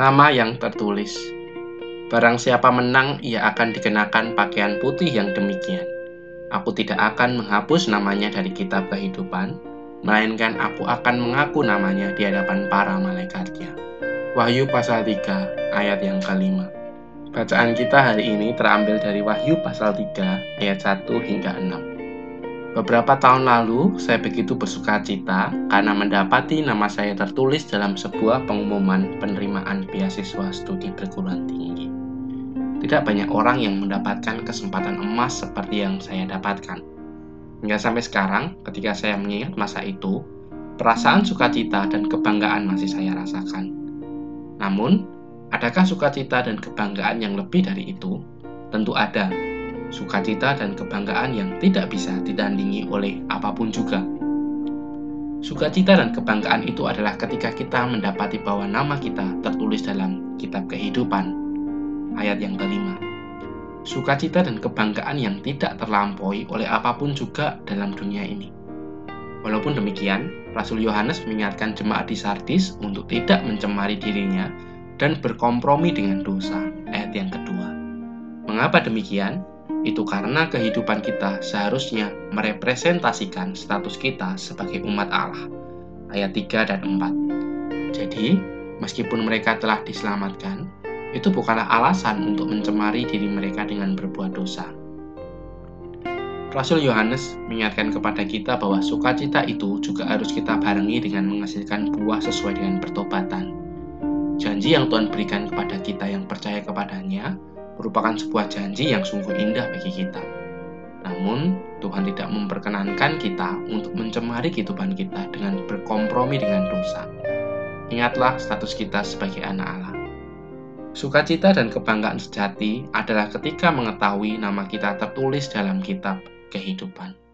Nama yang tertulis. Barang siapa menang, ia akan dikenakan pakaian putih yang demikian. Aku tidak akan menghapus namanya dari kitab kehidupan, melainkan aku akan mengaku namanya di hadapan para malaikatnya. Wahyu pasal 3 ayat yang kelima. Bacaan kita hari ini terambil dari Wahyu pasal 3 ayat 1 hingga 6. Beberapa tahun lalu, saya begitu bersuka cita karena mendapati nama saya tertulis dalam sebuah pengumuman penerimaan beasiswa studi perguruan tinggi. Tidak banyak orang yang mendapatkan kesempatan emas seperti yang saya dapatkan. Hingga sampai sekarang, ketika saya mengingat masa itu, perasaan sukacita dan kebanggaan masih saya rasakan. Namun, Adakah sukacita dan kebanggaan yang lebih dari itu? Tentu ada. Sukacita dan kebanggaan yang tidak bisa ditandingi oleh apa pun juga. Sukacita dan kebanggaan itu adalah ketika kita mendapati bahwa nama kita tertulis dalam kitab kehidupan. Ayat yang kelima. Sukacita dan kebanggaan yang tidak terlampaui oleh apa pun juga dalam dunia ini. Walaupun demikian, Rasul Yohanes mengingatkan jemaat di Sardis untuk tidak mencemari dirinya dan berkompromi dengan dosa. Ayat yang kedua. Mengapa demikian? Itu karena kehidupan kita seharusnya merepresentasikan status kita sebagai umat Allah. Ayat 3 dan 4. Jadi, meskipun mereka telah diselamatkan, itu bukanlah alasan untuk mencemari diri mereka dengan berbuat dosa. Rasul Yohanes mengingatkan kepada kita bahwa sukacita itu juga harus kita barengi dengan menghasilkan buah sesuai dengan pertobatan. Janji yang Tuhan berikan kepada kita yang percaya kepadanya merupakan sebuah janji yang sungguh indah bagi kita. Namun, Tuhan tidak memperkenankan kita untuk mencemari kehidupan kita dengan berkompromi dengan dosa. Ingatlah status kita sebagai anak Allah. Sukacita dan kebanggaan sejati adalah ketika mengetahui nama kita tertulis dalam kitab kehidupan.